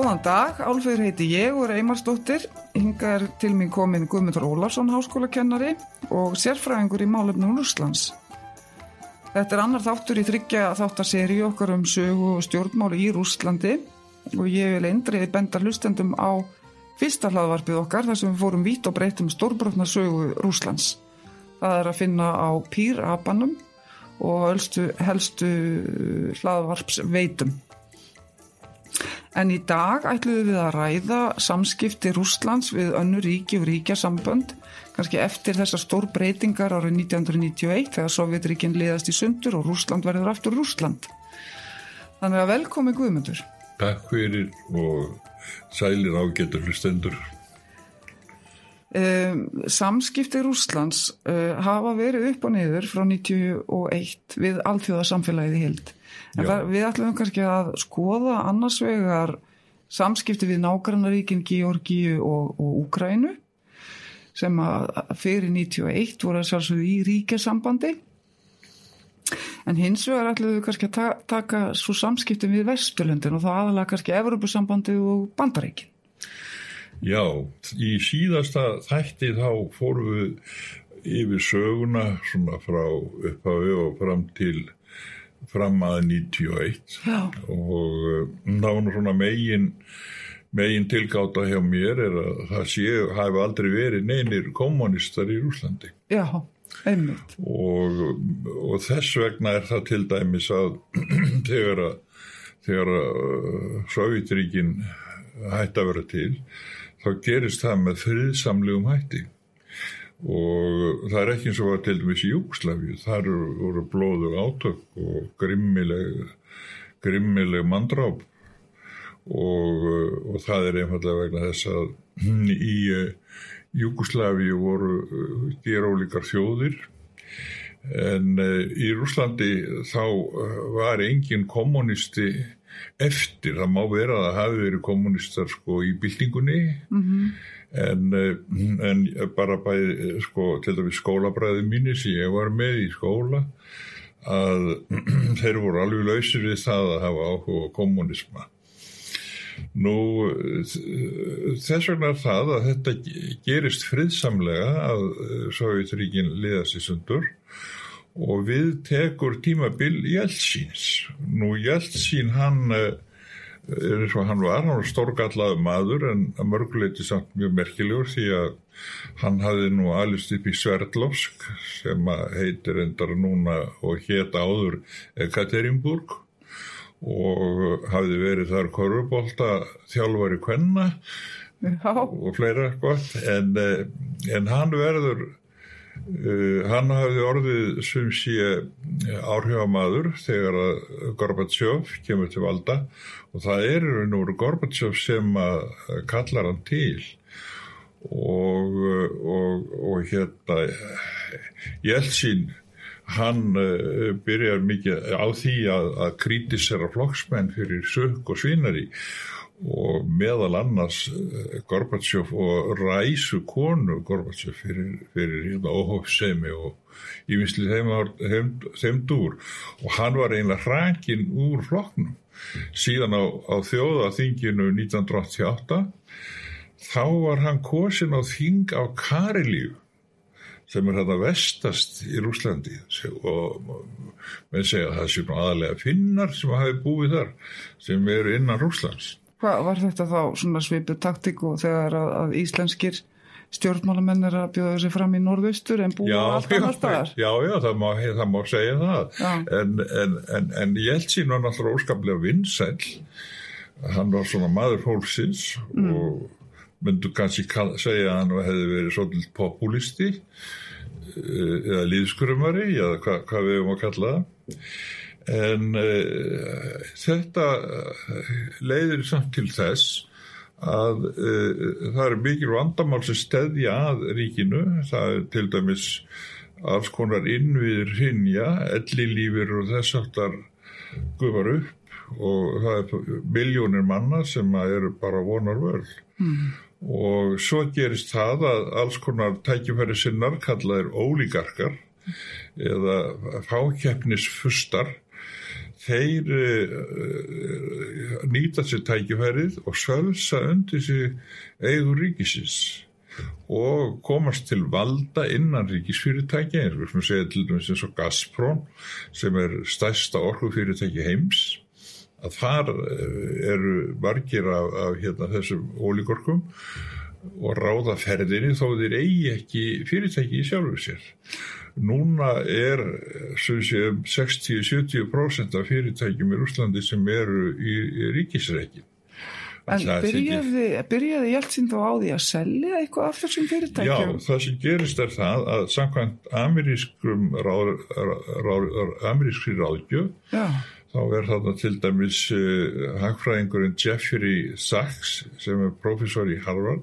Góðan dag, Álfur heiti ég og er Eymarsdóttir. Hinga er til mín komin Guðmundur Ólafsson, háskólakennari og sérfræðingur í málefnum Rúslands. Þetta er annar þáttur í þryggja þáttarseri okkar um sögu og stjórnmáli í Rúslandi og ég vil eindriði benda hlustendum á fyrsta hlaðvarpið okkar þar sem við fórum vít og breytum stórbrotna sögu Rúslands. Það er að finna á pýrapanum og helstu, helstu hlaðvarpsveitum. En í dag ætluðum við að ræða samskipti Rúslands við önnu ríki og ríkjasambönd, kannski eftir þessar stór breytingar árið 1991 þegar Sovjetríkinn liðast í sundur og Rúsland verður aftur Rúsland. Þannig að velkomi Guðmundur. Takk fyrir og sælir ágetur hlustendur. Um, samskipti Rúslands uh, hafa verið upp og niður frá 91 við alþjóðarsamfélagið í hild. En það, við ætlum kannski að skoða annars vegar samskipti við nágrannaríkin Georgíu og, og Úkrænu sem að fyrir 91 voru að sjálfsögðu í ríkjasambandi en hins vegar ætlum við kannski að ta taka svo samskipti við Vesturlöndin og það aðalega kannski Evropasambandi og Bandaríkin. Já, í síðasta þætti þá fórum við yfir söguna svona frá upphafi og fram til fram að 91 Já. og nánu svona megin megin tilgáta hjá mér er að það séu, hafi aldrei verið neynir kommunistar í Rúslandi Já, einmitt. Og, og þess vegna er það til dæmis að þegar að, þegar að Sovjetríkin hætti að vera til, þá gerist það með friðsamlegum hætti og það er ekki eins og var til dæmis í Júkslavíu, þar voru blóðu átök og grimmileg grimmileg mandráp og, og það er einfallega vegna þess að í Júkoslavíu voru gerólíkar þjóðir. En í Rúslandi þá var engin kommunisti eftir, það má vera að það hafi verið kommunistar sko í byltingunni. Mm -hmm. En, en bara bæði sko, til dæmis skólabræði mínir sem ég var með í skóla að þeir voru alveg lausir við það að hafa áhuga kommunisma. Nú þess vegna er það að þetta gerist friðsamlega að Sovjetríkin liðast í sundur og við tekur tímabil Jeltsins. Nú Jeltsin hann eins og hann var, hann var stórgallaðu maður en mörguleiti samt mjög merkilegur því að hann hafði nú alist upp í Sverdlovsk sem heitir endara núna og hétt áður Ekaterinburg og hafði verið þar korfubólta þjálfari kvenna Já. og fleira gott en, en hann verður Uh, hann hafði orðið sem sé áhrifamadur þegar að Gorbachev kemur til valda og það er nú Gorbachev sem kallar hann til. Og, og, og hérna Jeltsin hann uh, byrjar mikið á því að, að kritisera flokksmenn fyrir sög og svinari og meðal annars Gorbachev og ræsu konu Gorbachev fyrir, fyrir hérna, óhófsemi og ívinsli þeim, þeim, þeim dúr og hann var einlega hrakin úr flokknum síðan á, á þjóðaþinginu 1988 þá var hann kosin á þing á Karilíu sem er þetta vestast í Rúslandi og með segja að það sé aðalega finnar sem hafi búið þar sem eru innan Rúslands Hvað var þetta þá svona svipið taktík og þegar að, að íslenskir stjórnmálamenn er að bjóða sig fram í norðaustur en búið allt annars staðar? Já, já, það má, það má segja það. En, en, en, en Jeltsin var náttúrulega óskaplega vinsæl. Hann var svona maður fólksins mm. og myndu kannski segja að hann hefði verið svolítið populisti eða líðskurumari eða hva, hvað við höfum að kalla það. En uh, þetta leiðir samt til þess að uh, það er mikil vandamál sem stedja að ríkinu, það er til dæmis alls konar innviðir hinja, ellilífir og þess aftar gufar upp og það er miljónir manna sem eru bara vonar vörl. Mm. Og svo gerist það að alls konar tækifæri sinnar kallaðir ólíkarkar eða fákeppnisfustar þeir uh, nýta sér tækifærið og sölsa undir sig eigur ríkisins og komast til valda innan ríkisfyrirtæki eins og segja til dæmis eins og Gazprom sem er stærsta orkufyrirtæki heims að þar eru margir af, af hérna, þessum ólíkorkum og ráða ferðinni þó þeir eigi ekki fyrirtæki í sjálfu sér. Núna er um 60-70% af fyrirtækjum í Úslandi sem eru í, í ríkisreikin. En byrjaði, byrjaði Jeltsin þá á því að selja eitthvað af þessum fyrirtækjum? Já, það sem gerist er það að samkvæmt amerískrum ráð, ráð, amerískri ráðgjöf þá er þarna til dæmis uh, hagfræðingurinn Jeffrey Sachs sem er professor í Harvard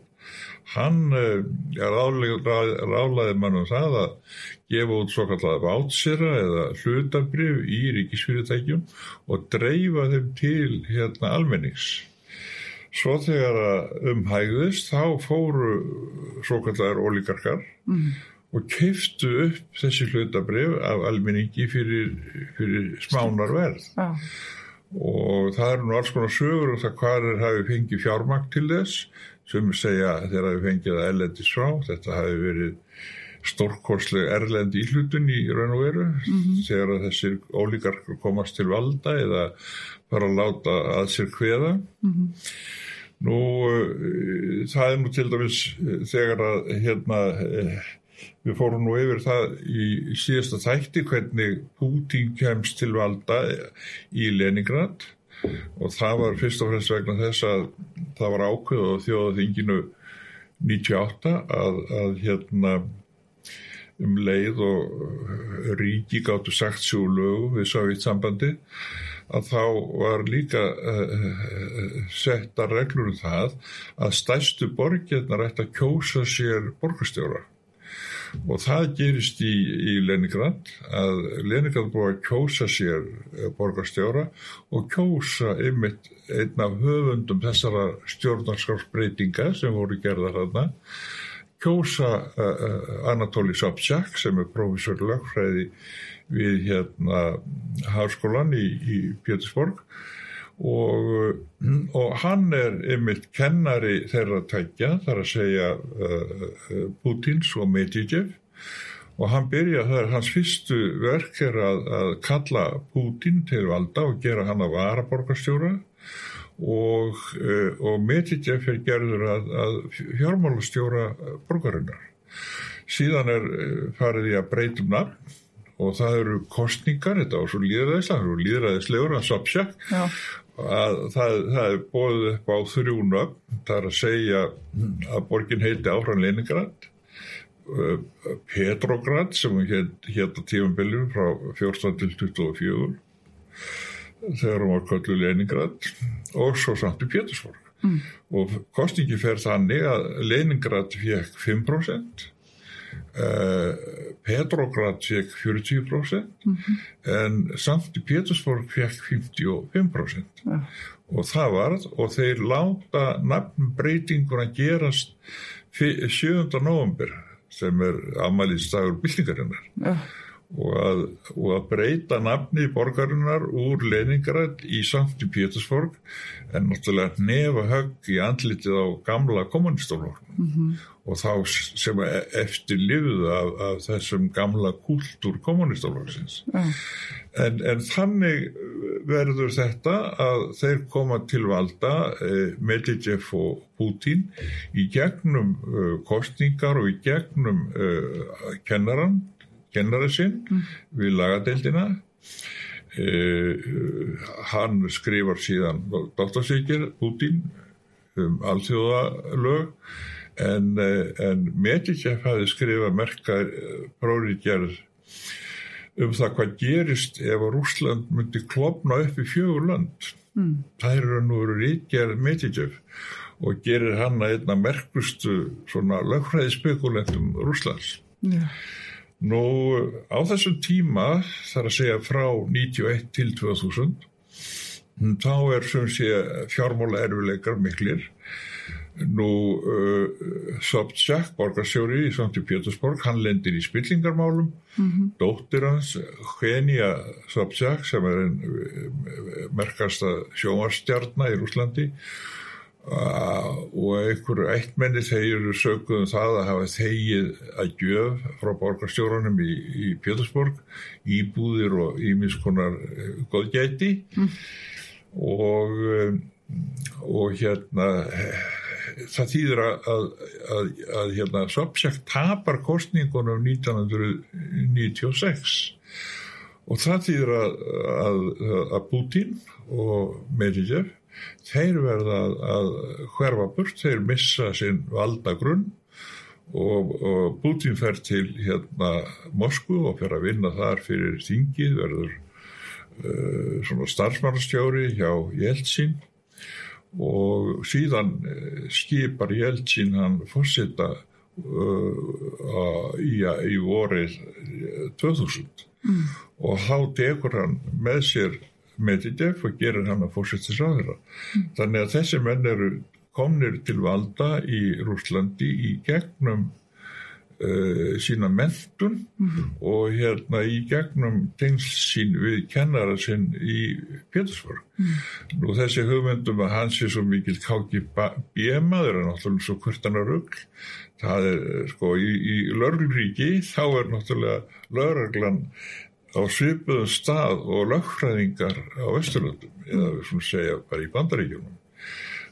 hann uh, rálaði mannum það að gefa út svo kallega vátsera eða hlutabrif í ríkisfyrirtækjum og dreifa þeim til hérna almennings Svo þegar að umhægðist þá fóru svo kallar ólíkarkar mm. og keiftu upp þessi hlutabrif af almenningi fyrir, fyrir smánar verð. Ah. Og það er nú alls konar sögur og um það hvað er hafi fengið fjármakt til þess sem segja þegar hafi fengið að ellendis frá. Þetta hafi verið stórkorsleg erlend íhlutun í raun og veru mm -hmm. þegar að þessir ólíkarkar komast til valda eða fara að láta að sér hveða. Mm -hmm. Nú, uh, það er nú til dæmis uh, þegar að hérna, uh, við fórum nú yfir það í síðasta þætti hvernig Putin kemst til valda í Leningrad og það var fyrst og fremst vegna þess að það var ákveð og þjóðað þinginu 98 að, að hérna um leið og ríki gáttu sagt sjú lögu við Sovjetsambandi að þá var líka uh, setta reglur um það að stæstu borgirnar ætti að kjósa sér borgastjóra og það gerist í, í Leningrad að Leningrad búið að kjósa sér borgastjóra og kjósa einmitt einn af höfundum þessara stjórnarskapsbreytinga sem voru gerðar þarna kjósa uh, Anatoly Sobchak sem er profesor lögfræði við hérna háskólan í, í Pétursborg og, og hann er ymitt kennari þeirra tækja þar að segja uh, Putins og Medvedev og hann byrja, það er hans fyrstu verk er að, að kalla Putin til valda og gera hann að vara borgarstjóra og, uh, og Medvedev er gerður að, að fjármálastjóra borgarinnar. Síðan er farið í að breytum nafn og það eru kostningar, þetta var svo líðræðis, það eru líðræðislegur að sapsja að það, það er bóðið upp á þrjúna, það er að segja að borgin heiti áfram Leningrad, uh, Petrograd sem hétt á tífumbiljum frá 14 til 24 þegar hún var köllu Leningrad og svo samt í Pétursborg mm. og kostningi fer þannig að Leningrad fekk 5% Uh, Petrograd fekk 40% mm -hmm. en samt í Pétursborg fekk 55% ja. og það varð og þeir láta nafnbreytinguna gerast 7. november sem er amaliðstagur byltingarinnar ja og að, og að breyta nafni borgarinnar úr Leningrad í samt í Pétursborg en náttúrulega nefa högg í andlitið á gamla kommunistóloknum mm -hmm. og þá sem eftir lifuð af, af þessum gamla kultúr kommunistóloknins mm. en, en þannig verður þetta að þeir koma til valda eh, Medvedev og Putin í gegnum eh, kostningar og í gegnum eh, kennaran kennara sinn mm. við lagadeildina uh, hann skrifar síðan doktorsvíkir Putin um alþjóðalög en, uh, en Medvedev hafi skrifað merkar uh, próriðgerð um það hvað gerist ef að Rúsland myndi klopna upp í fjögur land mm. það eru nú ríkjað Medvedev og gerir hann að einna merkustu svona lögfræði spekulentum Rúslands yeah. Nú á þessum tíma, þar að segja frá 91 til 2000, þá er sem sé fjármála erfileikar miklir. Nú, uh, Sobchak, borgarstjóri í Svanti Pétursborg, hann lendir í spillingarmálum. -hmm. Dóttir hans, Henia Sobchak, sem er einn merkasta sjómarstjarnar í Rúslandi, Uh, og einhverju eittmenni þeir eru sökuðum það að hafa þegið að gjöf frá borgarstjórunum í, í Pétursborg íbúðir og ímiðskonar uh, góðgæti mm. og, um, og hérna það þýðir að, að, að, að hérna Sobchak tapar kostningunum 1996 og það þýðir að Putin og Medvedev þeir verða að, að hverfa burt, þeir missa sinn valdagrunn og, og Putin fer til hérna Moskvu og fer að vinna þar fyrir þingið, verður uh, svona starfsmannastjóri hjá Jeltsin og síðan uh, skipar Jeltsin hann fórsita uh, í, í vorið 2000 mm. og þá tekur hann með sér Medvedev og gerir hann að fórsettis á þeirra. Mm. Þannig að þessi menn eru komnir til valda í Rúslandi í gegnum uh, sína mentun mm. og hérna í gegnum tengsl sín við kennara sinn í Pétursborg. Mm. Nú þessi hugmyndum að hans er svo mikil KGB-maður er náttúrulega svo hvertanar rugg. Það er sko í, í lörglríki þá er náttúrulega lörglan á svipuðum stað og lögfræðingar á Vesturlundum eða við svona segja bara í bandaríkjunum.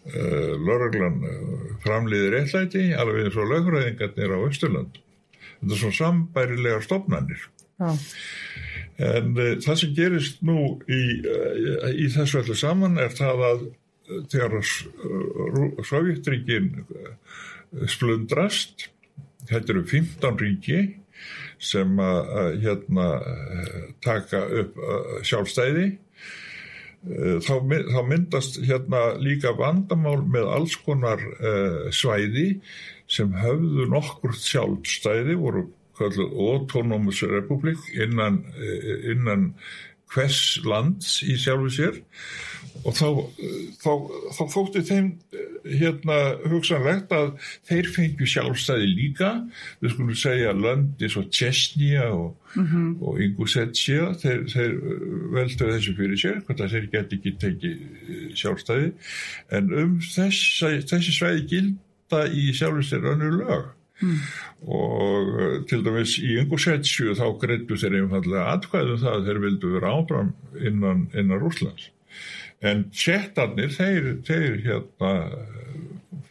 Uh, eh, Lörglan eh, framliðir eitthlæti alveg eins og lögfræðingarnir á Vesturlundum. Þetta er svona sambærilega stofnannir. Já. En uh, það sem gerist nú í, uh, í þessu öllu saman er það að þegar Sovjetríkin splundrast, þetta eru 15 ríki sem að hérna taka upp sjálfstæði. Eh, þá, þá myndast hérna líka vandamál með alls konar uh, svæði sem höfðu nokkur sjálfstæði voru kalluð Autonomous Republic innan, eh, innan hvers lands í sjálfu sér. Og þá, þá, þá þótti þeim hérna hugsanlegt að þeir fengju sjálfstæði líka. Við skulum segja löndi svo Tjesnija og, mm -hmm. og Ingusetsja þeir, þeir veldu þessu fyrir sér hvort að þeir geti ekki tekið eh, sjálfstæði. En um þess, þessi svæði gilda í sjálfstæði önnur lög Mm. og eh, til dæmis í Ingusetsju þá greittu þeir einfallega atkvæðum það að þeir vildu vera áfram innan, innan Rúslands en tjettarnir þeir, þeir hérna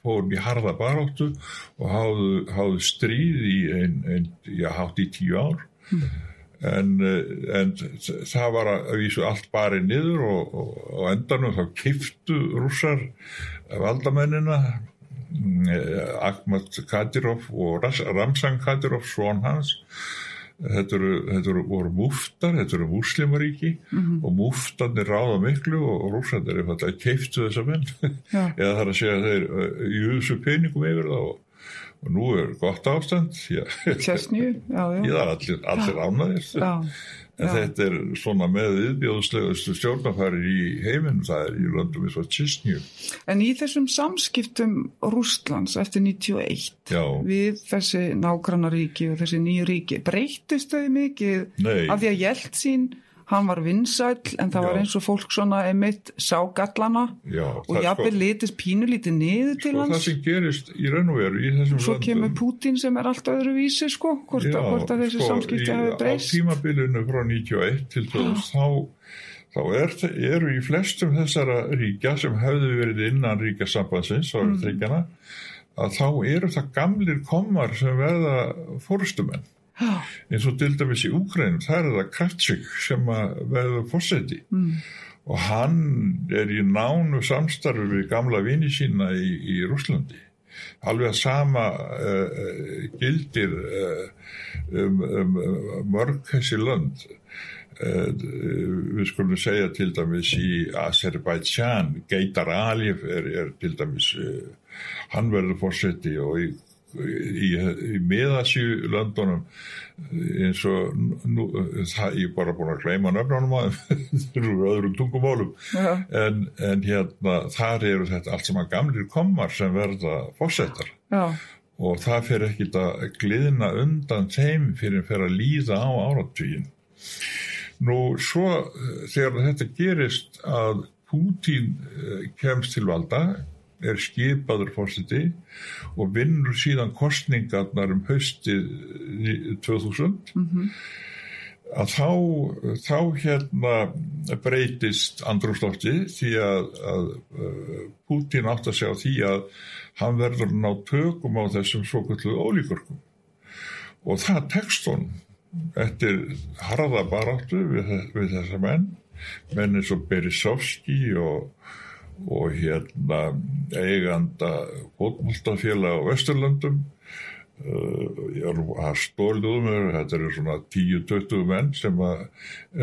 fórum í harða baráttu og háðu, háðu stríð í einn, ein, já, hátt í tíu ár mm. en, en það var að vísu allt barið niður og, og, og endanum þá kiftu rússar valdamennina Eh, Ahmad Kadyrov og Ramzan Kadyrov svon hans. Þetta eru, þetta eru voru múftar, þetta eru muslimaríki mm -hmm. og múftarnir ráða miklu og rússandir er fallið að keiftu þessa menn. Eða þar að segja þeir í þessu peningum yfir það og, og nú er gott ástand Kjæstnjú, já, já. Allir, allir ánæðir En Já. þetta er svona með viðbjóðslegustu stjórnafæri í heiminn, það er í löndum eins og Tjistnjú. En í þessum samskiptum Rústlands eftir 91 Já. við þessi nágrannaríki og þessi nýju ríki, breytist þau mikið Nei. af því að hjælt sín hann var vinsæl en það Já. var eins og fólk svona emitt sá gallana Já, og jafnveg sko, litist pínu lítið niður til sko, hans. Það sem gerist í raun og veru í þessum Svo landum. kemur Putin sem er allt öðru vísi sko, hvort, Já, hvort að þessi sko, samskipti hafi breyst. Á tímabilinu frá 91 til þess þá, þá er, eru í flestum þessara ríkja sem hefðu verið innan ríkasambansins á mm. að þá eru það gamlir komar sem verða fórstumenn eins og til dæmis í Úkræn það er það Kravtsik sem verður fórseti mm. og hann er í nánu samstarfi við gamla vini sína í, í Rúslandi alveg að sama uh, gildir uh, um, um, mörg þessi lönd. Uh, við skulum segja til dæmis í Azerbaijan Geitar Aliyev er, er til dæmis hann verður fórseti og í í, í miðasjú löndunum eins og nú, það ég er bara búin að gleyma nöfnunum að öðrum tungumálum. En, en hérna þar eru þetta allt saman gamlir komar sem verða fórsetar og það fyrir ekkit að gliðna undan þeim fyrir fyrir að líða á áratvígin nú svo þegar þetta gerist að Pútín kemst til valda er skipaður fórsiti og vinnur síðan kostningarnar um haustið 2000 mm -hmm. að þá, þá hérna breytist andrúrslófti því að, að Putin átt að segja því að hann verður ná tökum á þessum svo kvöldu ólíkurkum og það tekst hún eftir harða baráttu við, við þessa menn menn eins og Berisovski og og hérna eiganda fótmáltafélag á Vesturlandum uh, stólið um þetta eru svona 10-20 menn sem að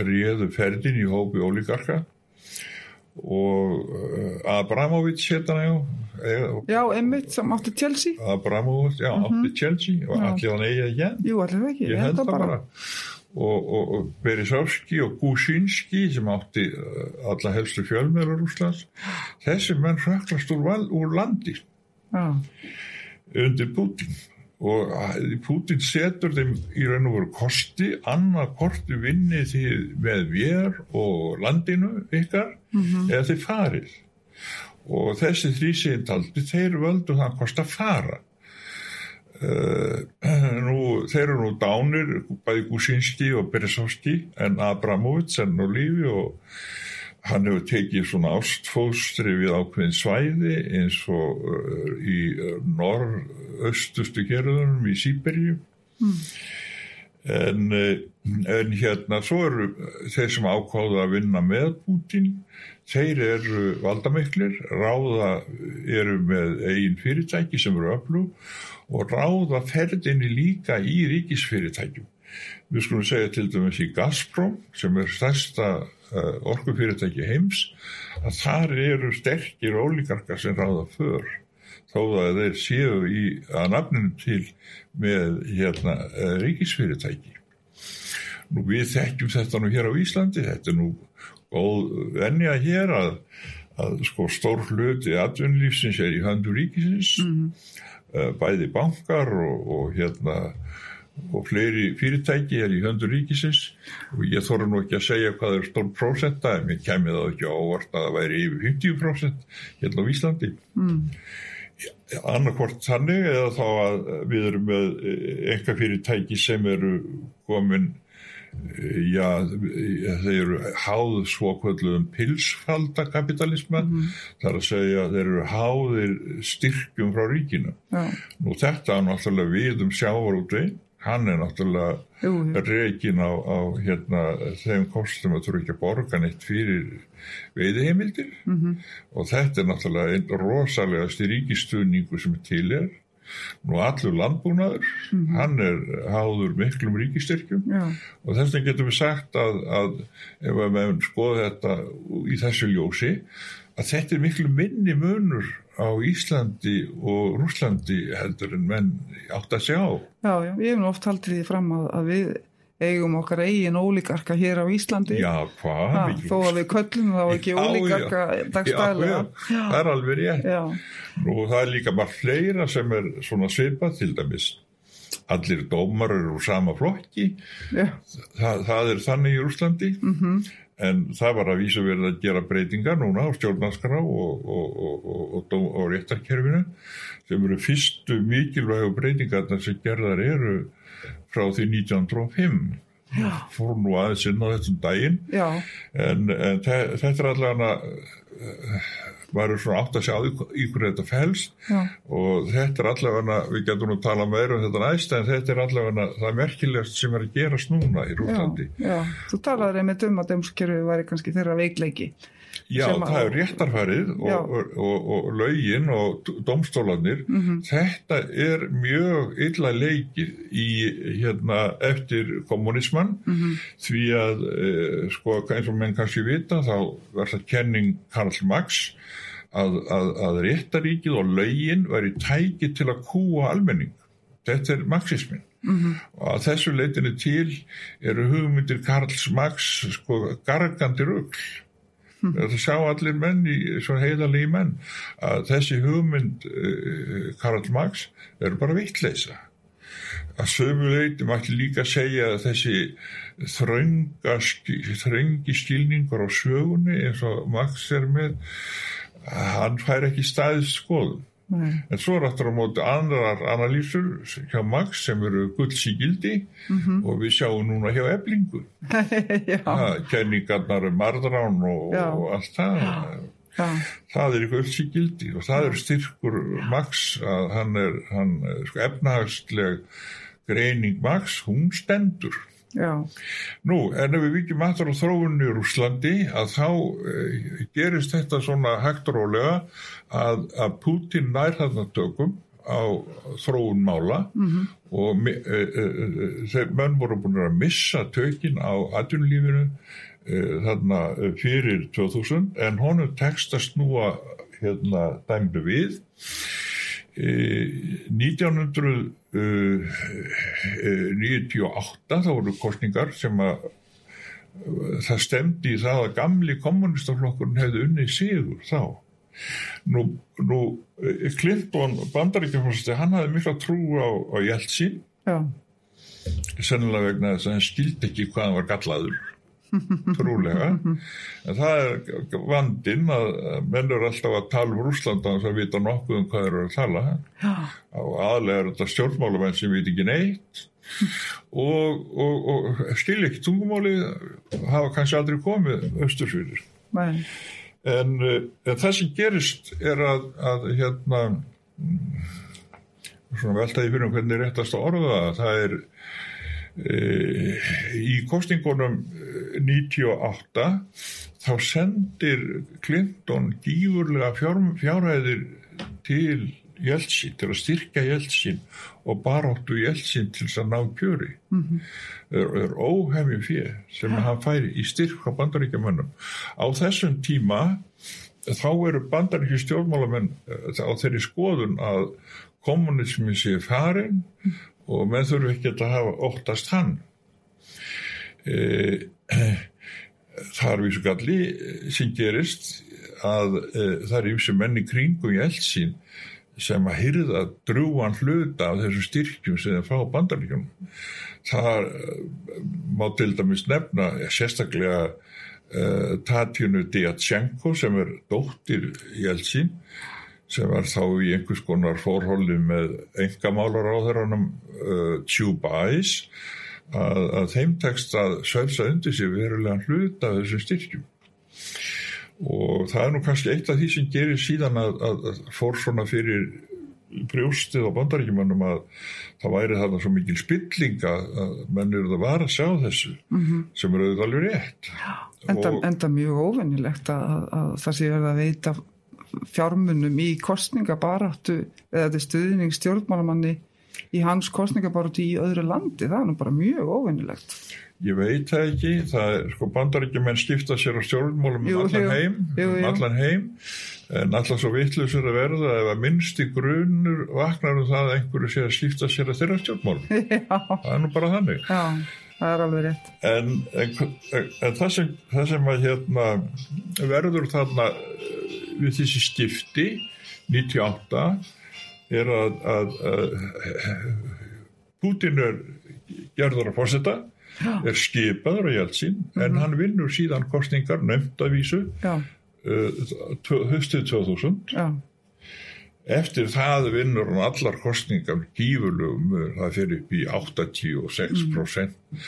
réðu ferðin í hópi ólíkarka og uh, Abramovic hérna já Já, Emmitt sem átti Chelsea. Abramovic, já, mm -hmm. átti Chelsea og allir hann eigi að gjenn Jú, allir ekki, ég held það bara, bara og, og, og Berisovski og Gusinski sem átti uh, alla helstu fjölmjörður Úslands þessi menn hraklast úr, úr landi. Ja. undir Putin og uh, Putin setur þeim í raun og veru kosti annað korti vinni með vér og landinu ykkar mm -hmm. eða þeir farið. Og þessi þrýsindaldi þeir völdu það kost að fara nú, þeir eru nú dánir bæði Gusinski og Beresovski en Abramovic er nú lífi og hann hefur tekið svona ástfóstri við ákveðin svæði eins og uh, í uh, norr-östustu gerðunum í Sýberíu mm. en, en hérna svo eru þeir sem ákváða að vinna með Putin þeir eru valdamiklir ráða eru með eigin fyrirtæki sem eru öflug og ráða ferðinni líka í ríkisfyrirtækjum. Við skulum segja til dæmis í Gazprom sem er stærsta uh, orkufyrirtæki heims að þar eru sterkir ólíkarkar sem ráða för þó að þeir séu í að nafninu til með hérna, uh, ríkisfyrirtæki. Nú við þekkjum þetta nú hér á Íslandi, þetta er nú góð vennja hér að, að sko stór hluti atvinnulífsins er í handu ríkisins mm -hmm bæði bankar og, og hérna og fleiri fyrirtæki er í höndur ríkisins og ég þóru nú ekki að segja hvað er stór prósenta en mér kemur það ekki ávart að það væri yfir 50% hérna á Íslandi mm. annarkvort þannig eða þá að við erum með enga fyrirtæki sem eru komin já, þeir eru háð svokvöldum pilsfaldakapitalisman mm -hmm. þar að segja þeir eru háðir styrkjum frá ríkinu ja. nú þetta er náttúrulega við um sjávarúti hann er náttúrulega Jú, reikin á, á hérna, þeim kostum að eru ekki að borga neitt fyrir veiðheimildir mm -hmm. og þetta er náttúrulega einn rosalega styríkistuðningu sem til er Nú allur landbúnaður, mm -hmm. hann er háður miklum ríkistyrkjum Já. og þess vegna getum við sagt að, að ef við meðum skoða þetta í þessu ljósi, að þetta er miklu minni munur á Íslandi og Rúslandi heldur en menn átt að sjá. Já, já, ég hef nú oft haldið því fram að, að við eigum okkar eigin ólíkarka hér á Íslandi Já, hvað? Þó að við köllum þá ekki já, ólíkarka dagstæðilega Það er alveg rétt og það er líka bara fleira sem er svona svipað til dæmis allir dómar eru úr sama flokki. Þa, það er þannig í Úslandi mm -hmm. en það var að vísa verið að gera breytingar núna á stjórnarskrá og, og, og, og réttarkerfinu sem eru fyrstu mikilvægu breytingarna sem gerðar eru frá því 1905 Já. fór nú aðeins inn á þessum daginn. En, en þetta er allavega maður er svona átt að sjá í hverju þetta fælst og þetta er allavega við getum nú að tala meira um þetta næst en þetta er allavega það merkilegast sem er að gerast núna í Rúslandi Já, já. þú talaður einmitt um að dömskerfi væri kannski þeirra veikleiki Já, það er réttarfærið og, og, og, og laugin og domstólanir. Mm -hmm. Þetta er mjög illa leikir í hérna eftir kommunismann mm -hmm. því að eh, sko eins og menn kannski vita þá verður kenning Karl Marx að, að, að réttaríkið og laugin væri tækið til að kúa almenning þetta er marxismin -hmm. og að þessu leitinu til eru hugmyndir Karls Marx sko gargandi rugl mm. Það sjá allir menn í svona heilalegi menn að þessi hugmynd uh, Karl Marx eru bara vittleisa að sömu leiti mætti líka segja að þessi þröngi skilningur á sögunni eins og Max er með hann fær ekki staðið skoðum Nei. en svo er aftur á móti andrar analýsur hjá Max sem eru gildi mm -hmm. og við sjáum núna hjá eblingu kenningarnar um marðrán og, og allt það Já. það er í gildi og það er styrkur Max að hann er, hann, sko, efnahagsleg greining Max, hún stendur Já. Nú, en ef við vikjum aftur á þróunni í Rúslandi að þá e, gerist þetta svona hægt rólega að, að Putin nær þarna tökum á þróun mála mm -hmm. og e, e, þeir menn voru búin að missa tökin á atvinnulífinu þarna fyrir 2000 en honum tekst að snúa hérna dæmdu við 1900 98 þá voru kostningar sem að það stemdi í það að gamli kommunistaflokkurinn hefði unni sigur þá. Nú, nú Clinton bandaríkjaflokkur hann hafði mikla trú á, á Jeltsin. Sennilega vegna þess að hann skildi ekki hvað hann var gallaður trúlega. En það er vandin að menn eru alltaf að tala um Rúslanda og það vita nokkuð um hvað eru að tala. Og aðlega er þetta stjórnmálamenn sem veit ekki neitt. Og, og, og skilja ekki tungumáli hafa kannski aldrei komið östursvíður en, en það sem gerist er að, að hérna svona veltaði fyrir um hvernig er réttast að orða það er í kostingunum 98 þá sendir Clinton gífurlega fjár, fjárhæðir til Jeltsin, til að styrka Jeltsin og baráttu Jeltsin til þess að ná kjöri mm -hmm. er, er óhefmi fyrir sem ja. hann færi í styrk á bandaríkjamönnum á þessum tíma þá eru bandaríkju stjórnmálamenn eh, á þeirri skoðun að kommunismi sé farin mm. Og menn þurfu ekki að hafa óttast hann. E, það er vísu galli sem gerist að e, það er sem menni kringum í eldsín sem að hyrða drúan hluta af þessu styrkjum sem það fá bandaríkjum það má til dæmis nefna sérstaklega uh, Tatjunu Diatsenko sem er dóttir í eldsín sem var þá í einhvers konar fórhóldi með engamálar á þeirranum uh, Tjúbæs að, að þeim tekst að svelsa undir sig verulegan hlut af þessum styrkjum og það er nú kannski eitt af því sem gerir síðan að, að, fór svona fyrir brjóstið á bandaríkjumannum að það væri þarna svo mikil spilling að menn eru það var að sjá þessu mm -hmm. sem eru auðvitað alveg rétt enda, og, enda mjög óvennilegt að, að það sé verið að veita fjármunum í kostningabaráttu eða stuðning stjórnmálamanni í hans kostningabartu í öðru landi, það er nú bara mjög óvinnilegt. Ég veit það ekki, það er sko bandaríkjumenn skipta sér á stjórnmálum um allan heim, jú, jú. um allan heim, en alltaf svo vittlusur að verða ef að minnst í grunur vaknar um það að einhverju sé að skipta sér að þeirra stjórnmálum. Já. Það er nú bara þannig. Já, það er alveg rétt. En, en, en það, sem, sem að hérna verður þarna við þessi skipti 98 er að, að, að Putin er gerður að fórsetta er skipaður á Jeltsin mm -hmm. en hann vinnur síðan kostningar nefnt að vísu uh, höstið 2000 Já. Eftir það vinnur hann allar kostningar gífurlegum, það fyrir upp í 86% mm.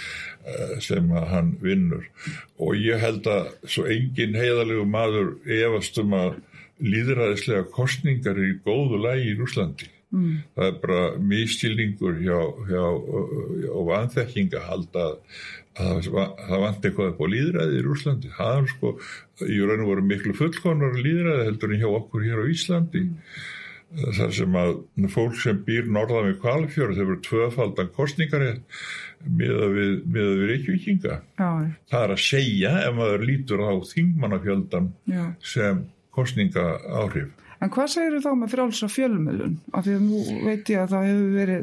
uh, sem hann vinnur og ég held að svo engin heiðalegu maður efastum að líðræðislega kostningar í góðu lægi í Úslandi. Mm. Það er bara mistilningur hjá, hjá, hjá vanþekking að halda að það vant eitthvað upp á líðræði í Úslandi. Það er sko, í raun og voru miklu fullkonar líðræði heldur en hjá okkur hér á Íslandi. Mm. Það sem að fólk sem býr norðan við kvalfjörð, verður tvöfaldan kostningarétt miða við, við reykjuvíkinga. Það er að segja ef maður lítur á þingmannafjöldan sem kostninga áhrif. En hvað segir þú þá með frjálsa fjölmjölun? Af því að nú veit ég að það hefur verið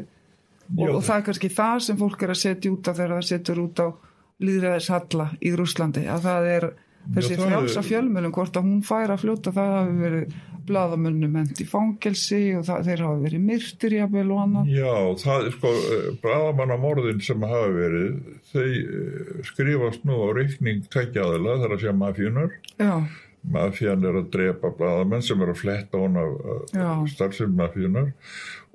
og, og það er kannski það sem fólk er að setja út á þegar það setur út á líðræðis halla í Rúslandi að það er þessi frjálsa fjölmjölum hvort að hún fær að fljóta það hafi verið bladamönnum hendi fangelsi og það, þeir hafa verið myrtir jafnvel og annað. Já, það er sko bladamannamorðin sem hafa verið þau eh, skrifast nú á reikning tveggjaðila þar að segja mafíunar. Já. Mafían er að drepa bladamenn sem er að fletta hún af starfsefn mafíunar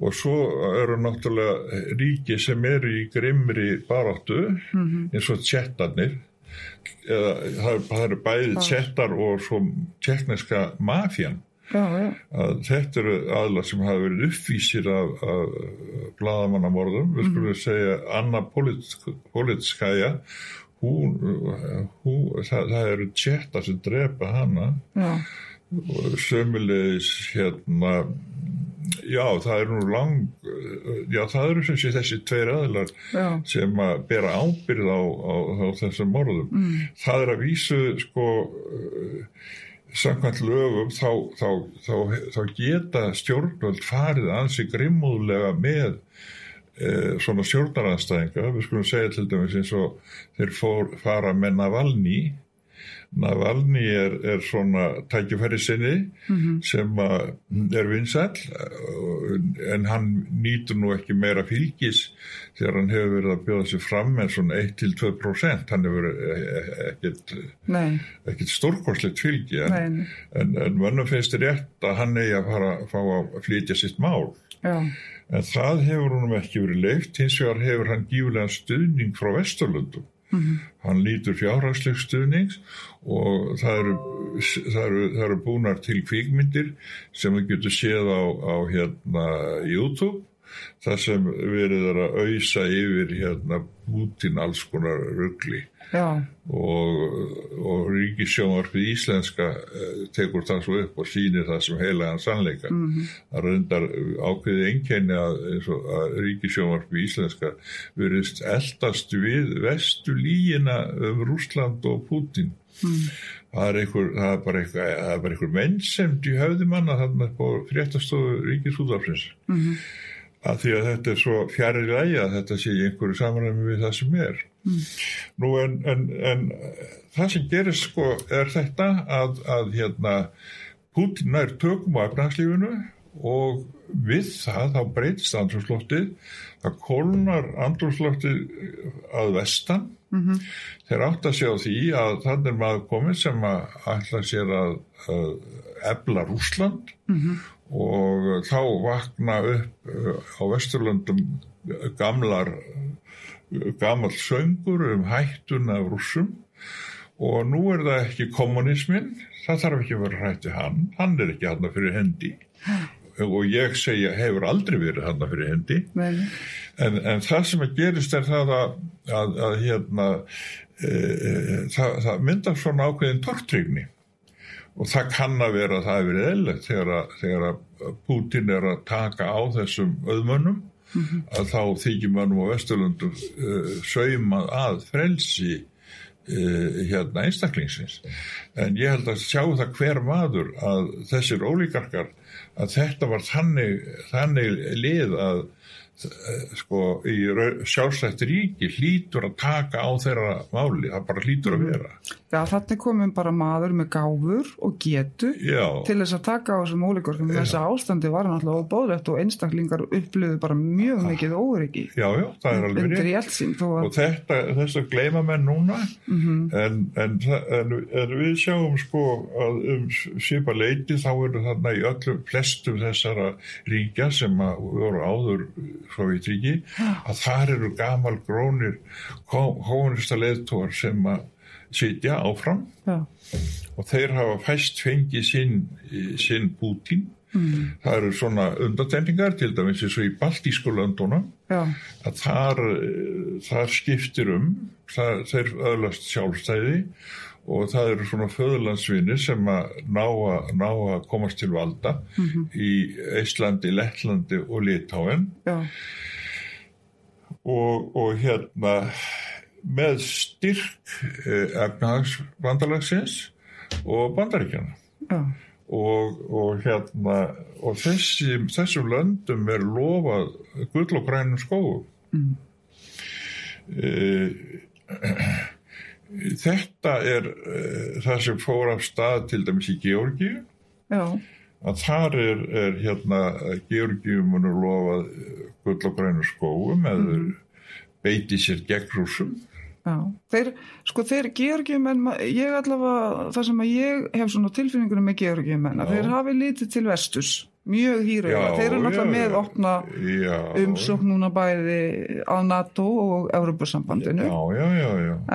og svo eru náttúrulega ríki sem eru í grimri baráttu mm -hmm. eins og tjettarnir eða það, það eru bæðið tjettar og svo tjekkneska mafjan já. þetta eru aðla sem hafa verið uppvísir af, af bladamannamorðum við skulum mm. segja Anna Politskaya hún, hún það, það eru tjettar sem drepa hana. Sömulegis hérna Já, það er nú lang, já það eru sem sé þessi tveir aðlar já. sem að bera ábyrð á, á, á þessum morðum. Mm. Það er að vísu sko samkvæmt lögum þá, þá, þá, þá geta stjórnvöld farið ansi grimmúðlega með e, svona stjórnaranstæðinga. Við skulum segja til dæmis eins og þeir fór, fara með Navalny Navalny er, er svona tækifæri sinni mm -hmm. sem er vinsall en hann nýtur nú ekki meira fylgis þegar hann hefur verið að bjóða sér fram með svona 1-2% hann hefur ekkert ekkert stórkorsleitt fylgi en, en, en mönnum finnst þetta rétt að hann eigi að fara að fá að flytja sitt mál. Já. en það hefur húnum ekki verið leift hins vegar hefur hann gífulega stuðning frá Vesturlundum Mm -hmm. Hann lítur fjárhagsleg stuðnings og það eru, það, eru, það eru búnar til kvíkmyndir sem við getum séð á, á hérna YouTube það sem verið er að auðsa yfir hérna Putin alls konar ruggli og, og Ríkisjónvarpið Íslenska eh, tekur það svo upp og sýnir það sem heilagan sannleika. Mm -hmm. það reyndar ákveðið einkenni að, að Ríkisjónvarpið Íslenska verist eldast við vestu líina um Rúsland og Putin mm. það, er einhver, það er bara einhver, einhver, einhver menn sem höfði manna þarna på fréttastofu Ríkisútafsins mm -hmm að því að þetta er svo fjarrir lægi að þetta sé einhverju samanlega við það sem er. Mm. Nú en, en, en það sem gerir sko er þetta að, að hérna Putin nær tökum á efnagslífinu og við það þá breytist andrúrslóttið, það kólnar andrúrslóttið að vestan mm -hmm. þeir átt að sjá því að þannig er maður komið sem að ætla sér að, að ebla Rúsland mm -hmm og þá vakna upp uh, á Vesturlundum gamlar gammal söngur um hættun af rúsum og nú er það ekki kommunismin það þarf ekki að vera hætti hann. Hann er ekki hann fyrir hendi. Og ég segja hefur aldrei verið hann fyrir hendi. En, en það sem að gerist er það að, að, að hérna e, e, það, það myndar svona ákveðin tortrygni og það kann að vera að það hefur verið eðlert þegar, þegar að Putin er að taka á þessum auðmönnum mm -hmm. að þá þykjum mannum á Vesturlundu uh, saumað að frelsi uh, hérna einstaklingsins en ég held að sjá það hver maður að þessir ólíkarkar að þetta var þannig, þannig lið að sko í sjálfstætt ríki hlýtur að taka á þeirra máli, það bara hlýtur að mhm. vera Já, þannig komum bara maður með gáfur og getu Já. til þess að taka á þessum ólíkorkum þess að ástandi var náttúrulega óbóðlegt og einstaklingar upplöðu bara mjög ah. mikið óryggi Já, já, það er alveg rétt og þetta, þess að gleima menn núna mm -hmm. en, en, en, en við sjáum sko að um sípa leiti þá eru þarna í öllum flestum þessara ríkja sem að voru áður frá Ítríki að þar eru gamal grónir hónista leðtóar sem að sitja áfram Já. og þeir hafa fæst fengið sinn, sinn Putin mm. það eru svona undatendingar til dæmis eins og í Baltísku löndunum að þar, þar skiptir um það, þeir öðlast sjálfstæði og það eru svona föðurlandsvinni sem að ná, að ná að komast til valda mm -hmm. í Íslandi, Lettlandi og Litáen og, og hérna með styrk eh, efnahagsbandalagsins og bandaríkjana og, og hérna og þessi, þessum löndum er lofað gull og grænum skóum mm. þetta er uh, það sem fór af stað til dæmis í Georgíu. Að þar er, er hérna Georgíum og lofað gull og grænum skóum eða mm. beiti sér gegn rúsum Já, þeir, sko þeir georgiumenn, ég allavega, það sem að ég hef svona tilfinningunum með georgiumenn, að þeir hafi litið til vestus, mjög hýröða, þeir eru náttúrulega með opna umsókn núna bæði að NATO og Európa-sambandinu,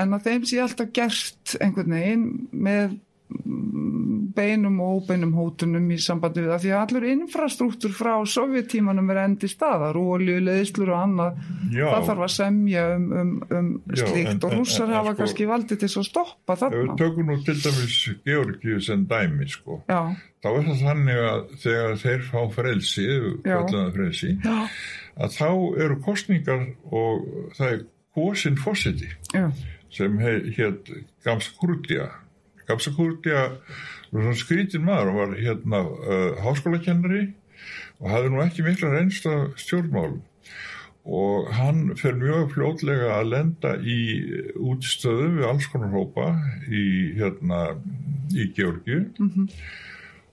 en að þeim sé alltaf gert einhvern veginn með beinum og óbeinum hótunum í sambandi við það því að allur infrastruktúr frá sovjettímanum er endi staðar olju, leðislur og annað Já. það þarf að semja um, um, um Já, slíkt en, og rússar hafa sko, kannski valdið til að stoppa þarna. Við tökum nú til dæmis Georgiðu sem dæmi sko Já. þá er það þannig að þegar þeir fá frelsi, frelsi að þá eru kostningar og það er kosin fósiti sem hér gamst Kurdia Kapsakúrtja skrítin maður, hann var hérna uh, háskólakennari og hafði nú ekki mikla reynst af stjórnmálum. Og hann fer mjög fljótlega að lenda í útstöðu við alls konar hópa í hérna í Georgi mm -hmm.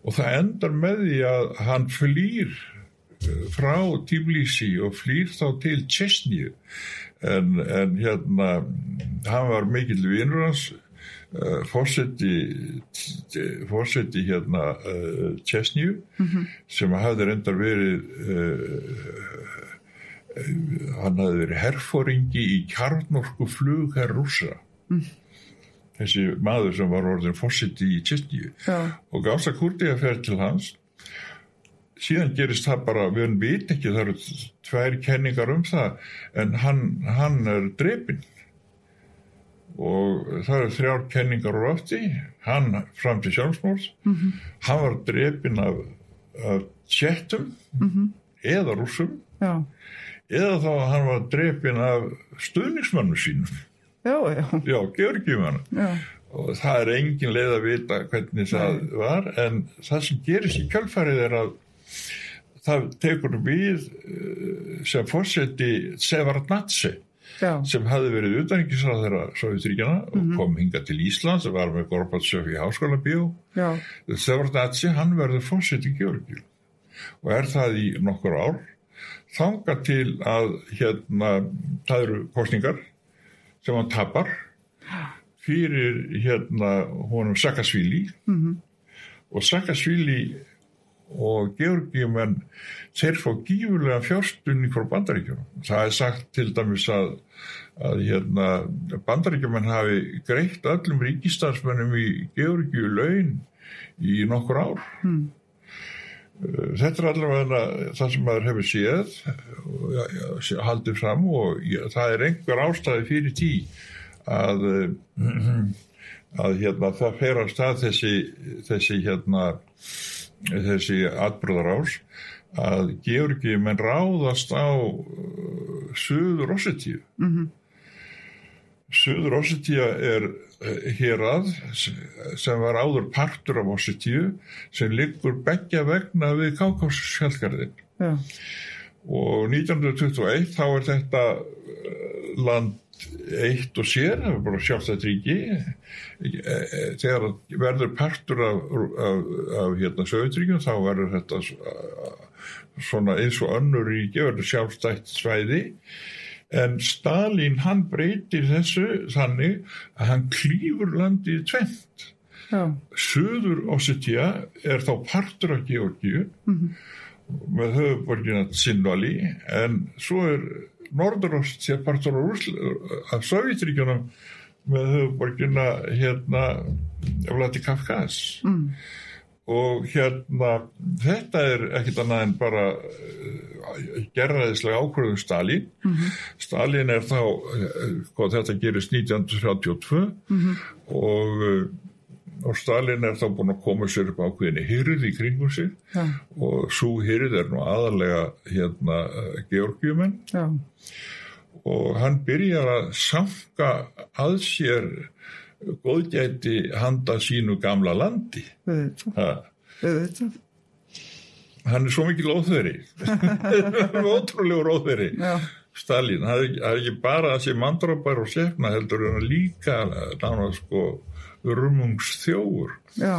og það endar með því að hann flýr uh, frá Tbilisi og flýr þá til Česníu en, en hérna hann var mikill vinnur hans Uh, fórseti fórseti hérna uh, Česnju mm -hmm. sem hafði reyndar verið uh, hann hafði verið herfóringi í kjarnorku flugherr rúsa mm. þessi maður sem var orðin fórseti í Česnju ja. og Gása Kurdi að fer til hans síðan gerist það bara, við veit ekki það eru tvær kenningar um það en hann, hann er drefinn og það eru þrjár kenningar úr átti, hann fram til sjálfsmórs, mm -hmm. hann var drefin af, af tjettum mm -hmm. eða rúsum já. eða þá hann var drefin af stuðningsmannu sínum já, já, já Georgiumannu og það er engin leið að vita hvernig það Nei. var en það sem gerist í kjálfarið er að það tekur við eh, sem fórseti Sevarnatsi Já. sem hafði verið utanriksrað þeirra Sovjetríkjana og mm -hmm. kom hinga til Ísland sem var með Gorbatsjöf í háskóla bíó Sevardatsi hann verður fósitt í Georgíu og er það í nokkur ár þanga til að hérna það eru kostningar sem hann tapar fyrir hérna honum Sakasvili mm -hmm. og Sakasvili og Georgiumenn þeir fá gífurlega fjárstunning frá bandaríkjum. Það er sagt til dæmis að, að hérna, bandaríkjumenn hafi greitt öllum ríkistarsmennum í Georgiu laun í nokkur ár. Hmm. Þetta er allavega það sem maður hefur séð haldið fram og það er einhver ástæði fyrir tí að, að hérna, það fer að stað þessi, þessi hérna þessi atbröðarás að Georgi menn ráðast á uh, Suður Ossetíu mm -hmm. Suður Ossetíu er uh, hér að sem var áður partur af Ossetíu sem liggur begja vegna við Kákássjálfgarðin ja. og 1921 þá er þetta uh, land eitt og sér, það er bara sjálfstætt ríki e, e, þegar verður partur af, af, af hérna sögutríkjum þá verður þetta svona eins og önnur ríki verður sjálfstætt svæði en Stalin hann breytir þessu þannig að hann klýfur landið tvent. Suður Ossetja er þá partur af Georgíu mm -hmm. með höfuborgina Sinvali en svo er Nordurost sé partur af Sovjetríkjunum með höfuborgina hérna Vladi Kafkas mm. og hérna þetta er ekkit annað en bara uh, gerðaðislega ákvörðum Stalin mm -hmm. Stalin er þá hvað þetta gerist 1932 mm -hmm. og og Stalin er þá búin að koma sér upp ákveðinni hyrð í kringum sig ja. og svo hyrð er nú aðalega hérna Georgiumenn ja. og hann byrjar að samka að sér góðgæti handa sínu gamla landi auðvitað. Hann er svo mikil óþveri. Ótrúlegur óþveri. Já, Stalin, það er ekki, bara að sé mandrópar og sefna heldur en líka nána sko rumungsþjófur. já,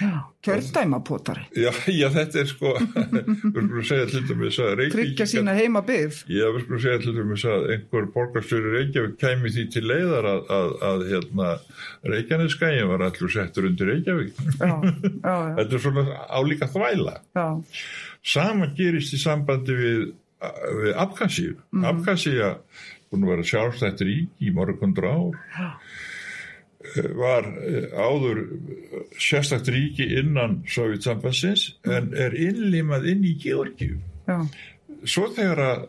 já, kjördæmapotari. Já, já, þetta er sko, við skulum segja til dæmis að Tryggja sína heima byggð. já, við skulum segja til dæmis að einhver borgarstjóri Reykjavík kæmi því til leiðar að, að, að hérna, Reykjaneskagjum var allur settur undir Reykjavík. Já, já, já, Þetta er svona álíka þvæla. já, Sama gerist í sambandi við, við Abkhazíu. Mm. Abkhazíu búin að vera sjálfstætt rík í morgundur ár. Já. Eh, Var eh, áður sérstætt ríki innan Sovjetsambassins en er innlimað inn í Georgíu. já, Svo þegar að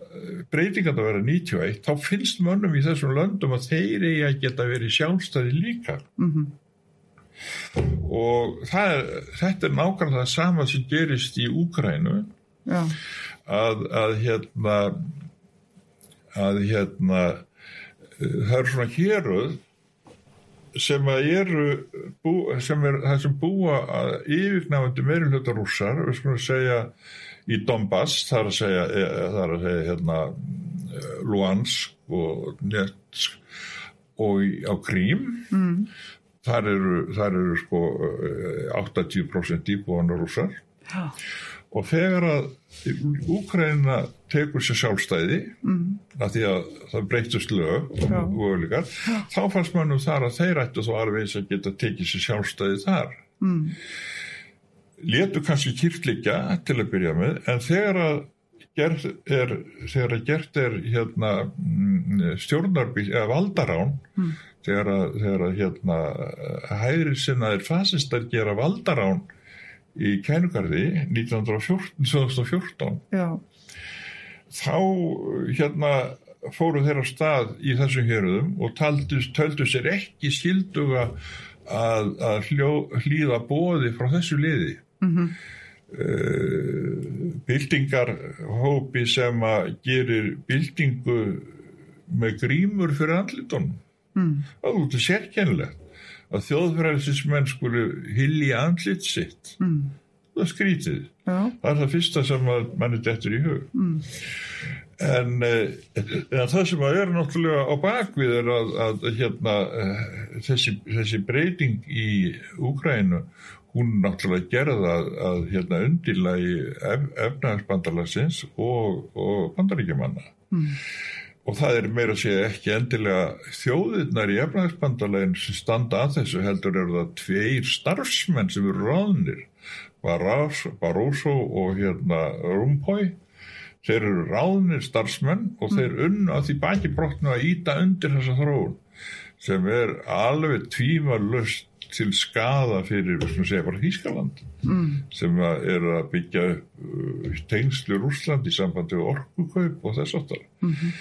breytingan að vera 91 þá finnst mönnum í þessum löndum að þeir eigi að geta verið sjálfstæði líka. mhm, Og það er, þetta er nákvæmlega það sama sem gerist í Úkrænu. að, að hérna að hérna eh, það eru svona héruð sem að eru bú, sem er það sem búa að yfirgnafandi meiri hluta rússar við skulum segja í Donbass það er að segja, eh, það er að segja hérna eh, Luhansk og Netsk og í, á Krím. Mm, þar eru, þar eru sko eh, 80% íbúanar rússar. Já, Og þegar að Úkraina tekur sér sjálfstæði mm, að því að það breytust lög og öðlíkar, þá fannst mannum þar að þeir ættu þó alveg eins að geta tekið sér sjálfstæði þar. mm, Létu kannski kýrtlikja til að byrja með, en þegar að gert er, þegar að gert er hérna stjórnarbíl, eða valdarán, Mm. þegar að, þegar að hérna hægri sinnaðir fasistar gera valdarán í kænugarði 1914, 2014 já, þá hérna fóru þeirra stað í þessum héröðum og taldu, töldu sér ekki skilduga að, að hljó, hlýða bóði frá þessu liði. mhm, Uh, byltingar hópi sem að gerir byltingu með grímur fyrir andlitunum. mm, Það er út af sérkennilegt að þjóðfræðismenn skulu hilja andlit sitt. mm, Það er skrítið. já, Það er það fyrsta sem að manni dettur í hug. mm, En, eh, en það sem að er náttúrulega á bakvið er að, að hérna, eh, þessi, þessi breyting í Úkrænu, hún náttúrulega gerða að, að hérna, undilagi ef, efnahagsbandalagsins og, og bandaríkjumanna. mm, Og það er meira að segja ekki endilega þjóðirnar í efnahagsbandalagin sem standa að þessu heldur eru það tveir starfsmenn sem eru ráðnir, Barroso, og hérna Rumpói. Þeir eru ráðnir starfsmenn og þeir unnu að því baki brotnu að íta undir þessa þróun sem er alveg tvímalust til skada fyrir, Hískaland mm, sem er að byggja uh, tengslu Rúsland í sambandi við orkukaup og þess aftar mhm,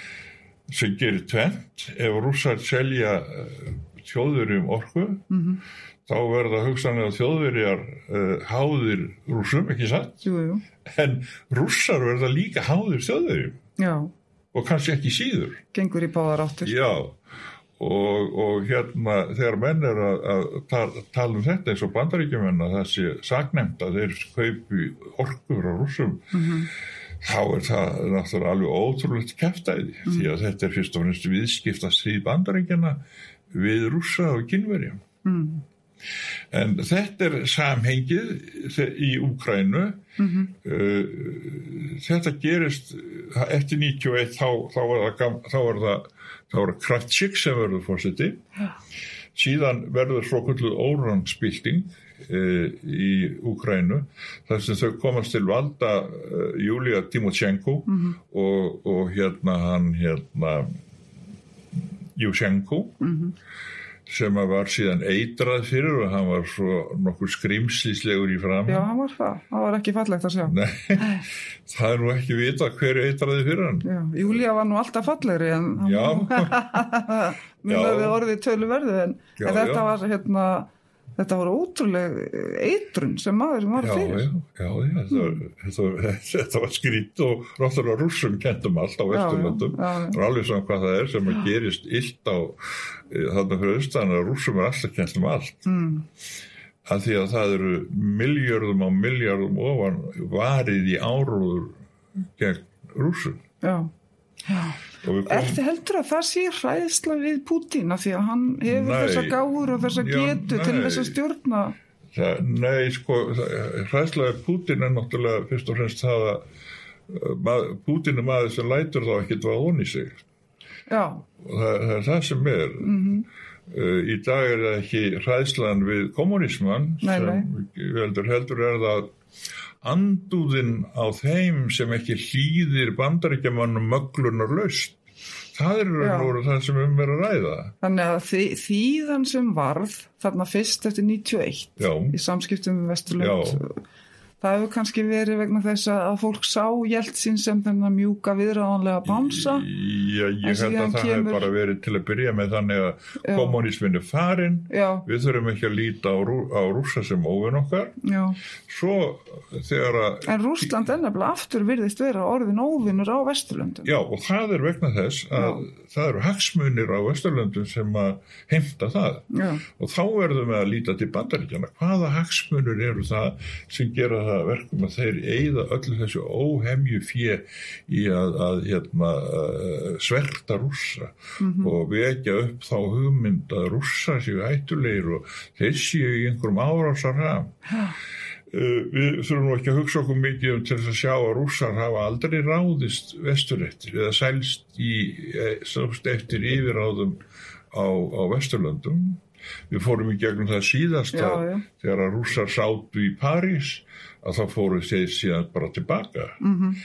sem gerir tvent ef rússar selja uh, þjóðverjum orku mhm, þá verða hugsanlega þjóðverjar uh, háðir rússum, ekki satt? Jú, jú, en rússar verða líka háðir þjóðverjum. Já, og kannski ekki síður. Gengur í báðar áttir. já. Og, og hérna þegar menn er að, að tala, tala um þetta eins og bandaríkjumenn að það sé sagnemt að þeir kaupi orku frá rússum Mhm, þá er það náttúrulega alveg ótrúlegt kæftæði því að þetta er fyrst og fremst viðskipta síð bandaríkjana við rússa og kynverjum. mm, En þetta er samhengið í Úkrænu. mhm, Uh, þetta gerist eftir 91 þá, þá er það, það, þá það Kravtsik sem verður fórseti. Já. Síðan verður svo kvölduð órangsbylting í Úkrænu þar sem þau komast til valda uh, Júlia Timoshenko mhm, og, og hérna hann hérna Jushenko mhm, sem að var síðan eitrað fyrir og hann var svo nokkur skrimslislegur í fram já, hann var það, það var ekki fallegt að sjá. Nei, það er nú ekki vita hver eitraði fyrir hann Já, Júlía var nú alltaf fallegri en hann Já. mjög við orðið tölu verðu en, Já, en þetta já. var hérna þetta var ótrúleg eitrun sem maður var Já, fyrir. já, já, þetta, var, þetta, var, þetta var skrýtt og náttúrulega rússum kentum allt á það er alveg svona hvað það er sem að gerist illt á e, þarna fyrir austan að rússum er alltaf kent um allt. Mm, að því að það eru miljörðum á miljörðum ofan varið í áróður gegn rúsum. Já. Já. Við Er þið heldur að það sé hræðsla við Pútín af því að hann hefur Nei. þessa gáfur og þessa Já, getu til nei. þess að stjórna? Það, nei, sko, hræðslega Pútin er náttúrulega fyrst og fremst það að uh, Pútin er maður sem lætur þá ekki dvað onni sig Já, það, það er það sem er Mhm. uh, í dag er það ekki hræðslan við kommunisman Nei, sem heldur, heldur er það andúðin á þeim sem ekki hlýðir bandaríkjamannum möglunar laust það er Já. nú það sem um er að ræða. Þannig að þi, þýðan sem varð þarna fyrst eftir 91 já, í samskiptum við Vesturlönd það hefur kannski verið vegna þess að fólk sá hjælt sín sem þennan mjúka viðræðanlega bánsa Já, ég held að það kemur- hef bara verið til að byrja með þannig að Já. kommunismin er farin Já, við þurfum ekki að líta á, rú, á rússa sem óvinn okkar. Já. Svo þegar að En Rússland er nefnilega aftur virðist vera orðin óvinnur á Vesturlöndum. Já, og það er vegna þess að það eru hagsmunir á Vesturlöndum sem að heimta það. Já, og þá verðum við að líta til bandaríkjana hvaða hagsmunir eru það sem gera það að verkum að þeir eigða öllu þessu óhemju fjö í að, að hérna, uh, sverta rússa og vekja upp þá hugmynd að rússa séu hættulegir og þeir séu í einhverjum árásarham. Uh, við þurfum nú ekki að hugsa okkur mikið um til að sjá að rússar hafa aldrei ráðist vesturrættir eða sælst í eh, eftir yfiráðum á, á vesturlöndum. Við fórum í gegnum það síðast Já, já. þegar að rússar sátu í París að þá fóru þeir síðan bara tilbaka Mhm. -hmm.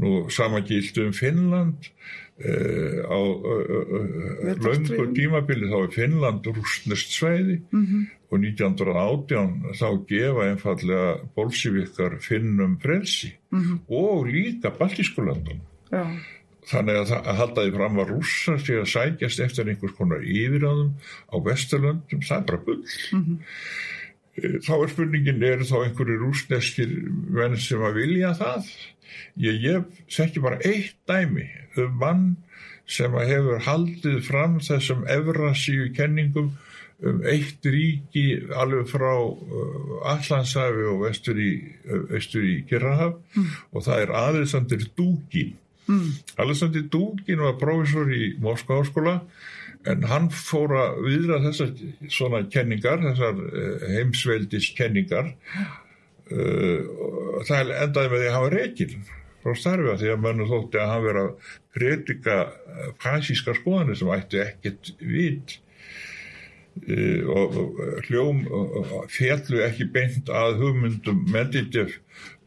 nú sama gildi um Finnland Uh, á löngu Vetrarstríðinu. tímabili þá er Finnland rústnest svæði Mhm. og 1918 þá gefa einfallega bolsjevikar finnum frelsi Mhm. og líka baltískulandum. já, Þannig að, það- að halda því fram að rússar sé að sækjast eftir einhvers konar yfiráðum á vesturlöndum, það er bara bull. Mhm. Eh, Þá er spurningin, eru þá einhverju rúsneskir menn sem að vilja það? Ég, ég þekki bara eitt dæmi um mann sem að hefur haldið fram þessum Evrasíu kenningum um eitt ríki alveg frá uh, Allansafi og vestur í, vestur í Kirrahaf og það er Alexander Dugin. mm, Alexander Dugin var prófessor í Moskva áskóla en hann fór að viðra þessar svona kenningar, þessar uh, heimsveldis kenningar uh, og það endaði með því að hann var reikinn frá starfi að því að mönnum þótti að hann vera að predika uh, fasískar skoðanir sem ættu ekkert vit uh, og, hljóm fjallu ekki beint að hugmyndum Medvedev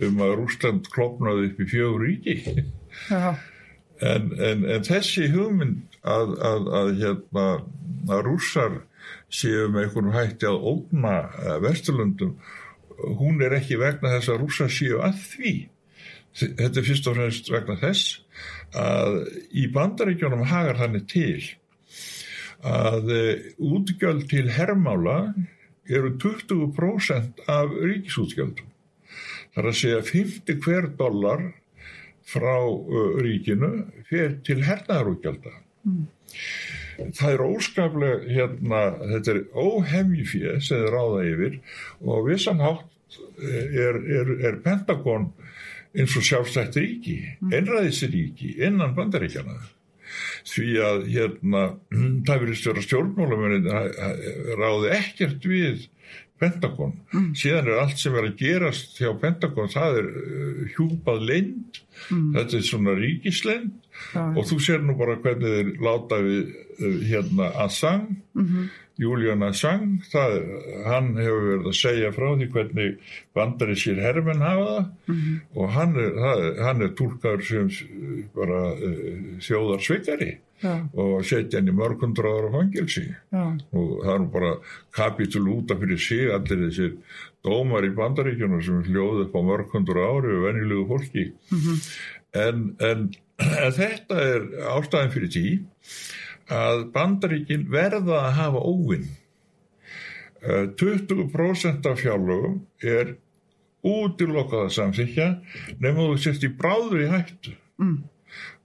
um að Rúsland klopnaði upp í fjögur ríki. En, en, en þessi hugmynd að, að, að, hérna, að rússar séu með einhvern hætti að ógna eh, Vesturlundum, hún er ekki vegna þess að rússar séu að því. Þetta er fyrst og fremst vegna þess að í bandaríkjónum hagar þannig til að eh, útgjöld til hermála eru 20% af ríkisútgjöldum. Það er að segja 50 hver dollar frá uh, ríkinu fyrir til hernaðarútgjalda. Það er óskaplega, hérna, þetta er óhemjufið sem þið ráða yfir og vissanhátt er, er, er Pentagon eins og sjálfstætt ríki, einræðisríki innan bandaríkjana. Því að hérna, það verið stjórnmálamennin ráði ekkert við Pentagon. Síðan er allt sem er að gerast hjá Pentagon, það er uh, hjúpað leind, þetta er svona ríkislend já, og þú sér nú bara hvernig þeir láta við uh, hérna Assange, Mhm. Julian Assange, það, hann hefur verið að segja frá því hvernig bandari sér hermenn hafa Mhm. og hann er, er- er túlkaður sem uh, bara uh, þjóðarsveikari já, og setja hann í mörgundraðar á fangilsi já, og það er bara kapitul út af fyrir sig allir þessir dómar í bandaríkjunum sem hljóðu upp á mörg hundur ári við venjulegu fólki. En, en, en þetta er ástæðin fyrir tí að bandaríkin verða að hafa óvinn. 20% af fjárlögum er útilokað að samþykja nema þú sért í bráður í hættu. Mm.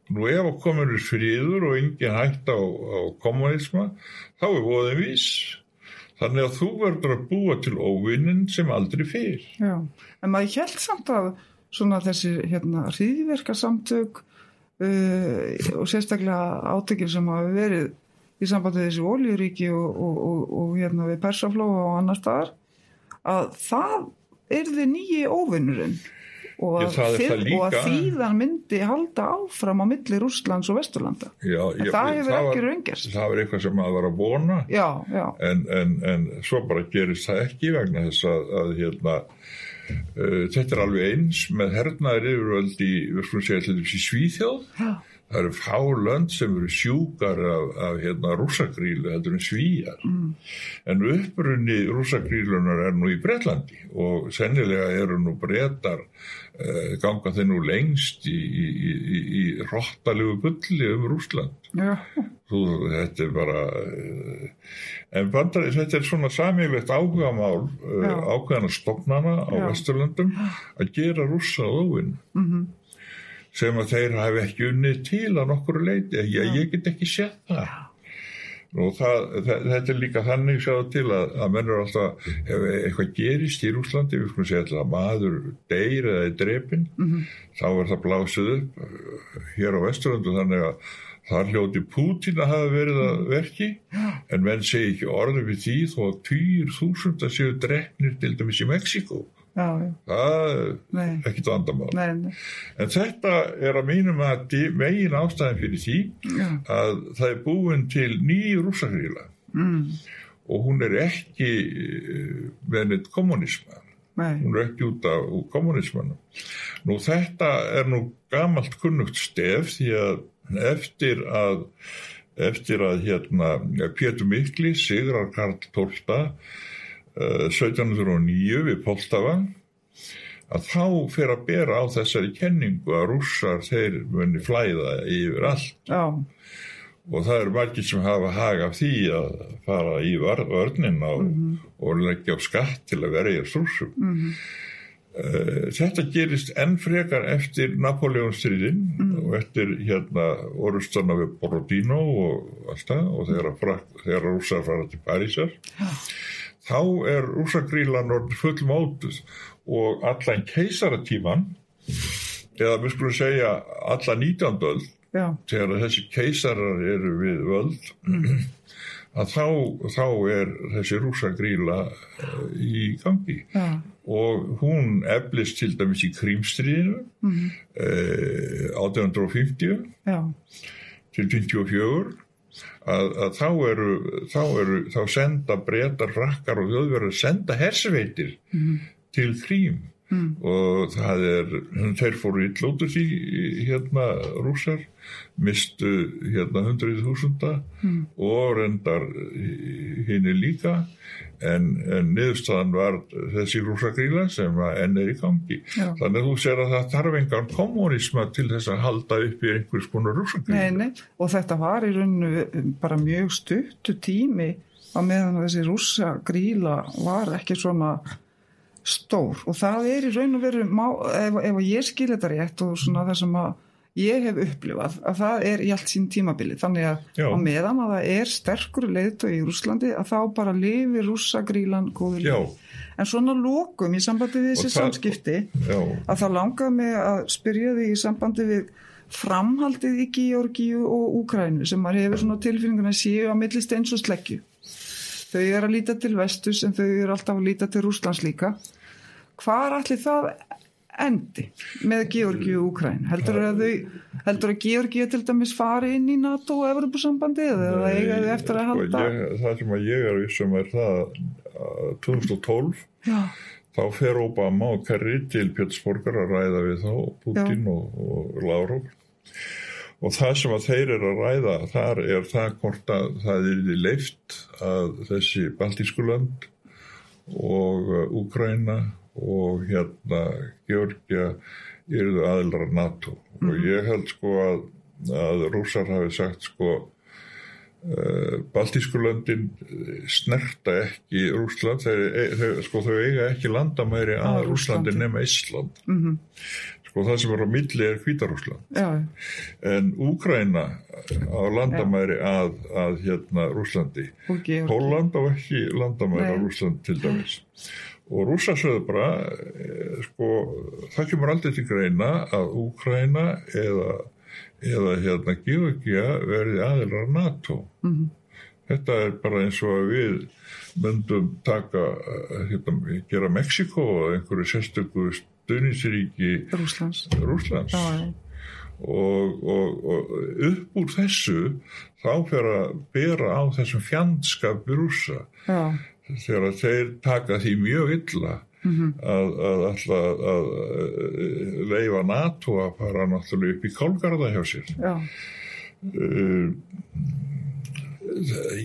Nú ef að komin er friður og engin hægt á, á kommunisma, þá er voðin vís. þannig að þú verður að búa til óvinnin sem aldrei fyrr Já, en maður held samt að svona þessi hérna hríðverkarsamtök uh, og sérstaklega átökir sem hafa verið í sambandi þessi oljuríki og, og, og, og hérna við persaflóa og annar staðar að það nýji óvinnurinn er þið- það líka. Og að þýðan myndi halda áfram á milli Rússlands og Vesturlanda. Já, ég- það hefur ekki var- raungerst. það var eitthvað sem maður var að vona. Já, já, en, en, en svo bara gerist það ekki vegna þess að, að hérna, uh, þetta er alveg eins með hernaðir yfirvöld í, í Svíþjóð. Já, það eru fá lönd sem eru sjúkar af, af hérna, rússagrílu heldur en svíjar mm. en upprunni rússagrílunar er nú í Bretlandi og sennilega eru nú brettar uh, ganga þeir nú lengst í, í, í, í, rottalegu bulli um Rússland já, Þú, þetta er bara uh, en bandar, þetta er svona samílegt áhugamál uh, Já. ákveðana stofnana á Já. Vesturlöndum að gera rússa óvinn mhm, sem að þeir hafi ekki unnið til að nokkuru leiti, ég, ég get ekki sett það. Og það, það, þetta er líka þannig sjáðu til að, að mennur alltaf, ef eitthvað gerist í Rúslandi, við skulum segja alltaf að maður deyr eða er drepin mhm, þá er það blásið upp uh, hér á Vesturlandu þannig að þar hljóti Pútín að hafa verið að verki. En menn segi ekki orðið við því þó að týr þúsunda séu drefnir til dæmis í já, það er ekkit vandamál. En þetta er að mínum að megin ástæðin fyrir því já, að það er búin til ný rússagríla mm, og hún er ekki eh, með neitt kommunisma nei, hún er ekki út af úr kommunismanum. Nú þetta er nú gamalt kunnugt stef því að eftir að eftir að hérna Pétur Mikli, Sigrar Karl Tólta 1709 við Poltava að þá fer að bera á þessari kenningu að rússar þeir muni flæða yfir allt. Já, og það eru margir sem hafa hag af því að fara í var- vörnina og, og leggja á skatt til að verja rússum. mhm, Eh, Þetta gerist enn frekar eftir Napoleonstríðin og eftir hérna orustana við Borodino og allt það og þegar, rússar fara til Parísar þá er rússagrílan orðin full mótuð og allan keisaratíman eða við skulum segja alla 19. öld já, þegar þessi keisarar eru við völd að þá, þá er þessi rússagríla eh, í gangi. Já, og hún eflist til dæmis í krímstríðinu mhm, eh, 1850 já, til 54 að, að þá eru þá, eru, þá senda breytar frakkar og þjóðverður senda hersveitir mhm, til krím mm, og það er þeir fóru illótið í hérna rússar mistu hérna hundruð þúsunda mm, og reyndar hinn líka. En, en niðurstaðan var þessi rússagríla sem að enn er í gangi. Já. þannig að þú sér að það þarf engan kommunisma til þess að halda upp í einhvers konar nei, rússagríla. Nei, og þetta var í rauninu bara mjög stuttu tími á meðan þessi rússa gríla var ekki svona stór og það er í raun og veru má, ef, ef ég skil þetta rétt og svona það sem að ég hef upplifað að það er í allt sín tímabili þannig að Já. á meðan að það er sterkur leiðtöð í Rúslandi að þá bara lifi rússagrílan góður Já. líf en svona lokum í sambandi við þessi það- samskipti Já, að það langaði mig að spyrja þig í sambandi við framhaldið í Georgíu og Úkrænu sem maður hefur svona tilfinninguna að séu á millist eins og sleggju. Þau eru að líta til vestus en þau eru alltaf að líta til Rúslands líka. Hvar allir það endi með Georgíu og Úkrænu? Heldur að þau, heldur að Georgíu til dæmis fari inn í NATO og Evropasambandi eða það eiga þau eftir að Nei, halda? sko, ég, það sem að ég er vissum er það að 2012 Já, þá fer Obama og Kerry til Pétursborgar að ræða við þá Putin og, og Lavrov og það sem að þeir eru að ræða þar er það hvort að það er því leift að þessi Baltísku lönd og uh, Úkraina og hérna Georgia eruðu aðilar NATO. Og ég held sko að, að rússar hafi sagt sko uh, Baltísku löndin snerta ekki Rúsland þeir, þeir, sko þau eiga ekki landamæri Að Rúslandi nema Ísland. Mhm, Sko það sem er á milli er Hvítarúsland. Já, En Úkraina á landamæri að, að hérna Rúslandi. Póland á ekki landamæri Nei. að Rúsland til dæmis. Og rússa sögðu bara, eh, sko, það kemur aldrei til greina að Úkraina eða, eða hérna Georgia verði aðilar NATO. Mhm. Þetta er bara eins og að við myndum taka, eh, hérna, gera Mexiko og einhverju sérstöku stuðnisríki Rúslands. Og, og, og upp úr þessu þá fer að bera á þessum fjandskapi rússa Já, þegar þeir taka því mjög illa mhm, að, að alltaf að, að leifa NATO að fara náttúrulega upp í kálgarða hjá sér. Uh,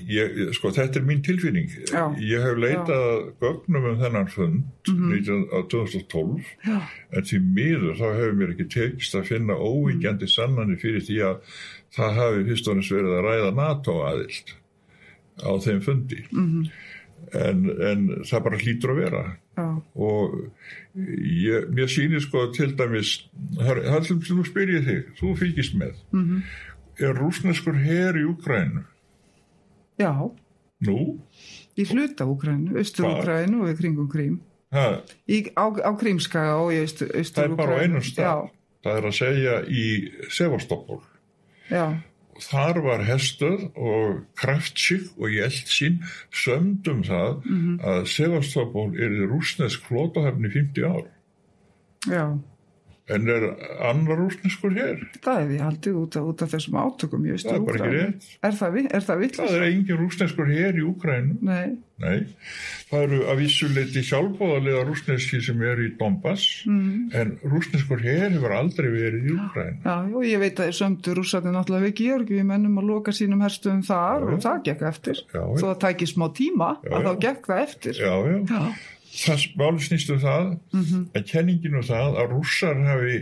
ég, sko þetta er mín tilfinning. Já. ég hef leitað að gögnum um þennan fund Mhm. 19, á 2012 já, en því miður þá hefur mér ekki tekist að finna óvíkjandi sannanir fyrir því að það hafi fyrst og næst verið að ræða NATO aðild á þeim fundi. Mhm, en, en það bara hlýtur að vera. Já, og ég, mér sýnir sko til dæmis það sem nú spyr ég þig, þú fylgist með. Mhm, er rúsneskur her í Ukrænu? já, Nú? í hluta Úkrænu, austur Hvar? Úkrænu og kringum Krím. Í, á, á Krímskaga og í austur, austur það er bara á einum stað. það er að segja í Sevastopol. Já, já, þar var Hestöð og Kraftsík og Jeltsin sömdum það mhm, að Sevastopol er rúsnesk flótahefni 50 ár já. En er annar rúsneskur hér? Það hef ég haldið út af, út af þessum átökum í það austur er Er það, er það það vitlis? er engin rúsneskur hér í Úkrænu Nei, nei, það eru að vissuleiti sjálfbóðarlega rúsneski sem eru í Donbass mm, en rúsneskur hér hefur aldrei verið í Úkrænu já, og ég veit að þeir sömdu rússarnir náttúrulega við Georgi við mennum að loka sínum herstöðum þar Já, og já. það gekk eftir. Já, Þó að það tæki smá tíma Já, að já. þá gekk það eftir. já, já, Já, það máli snýst um það mhm, en kenningin um það að rússar hafi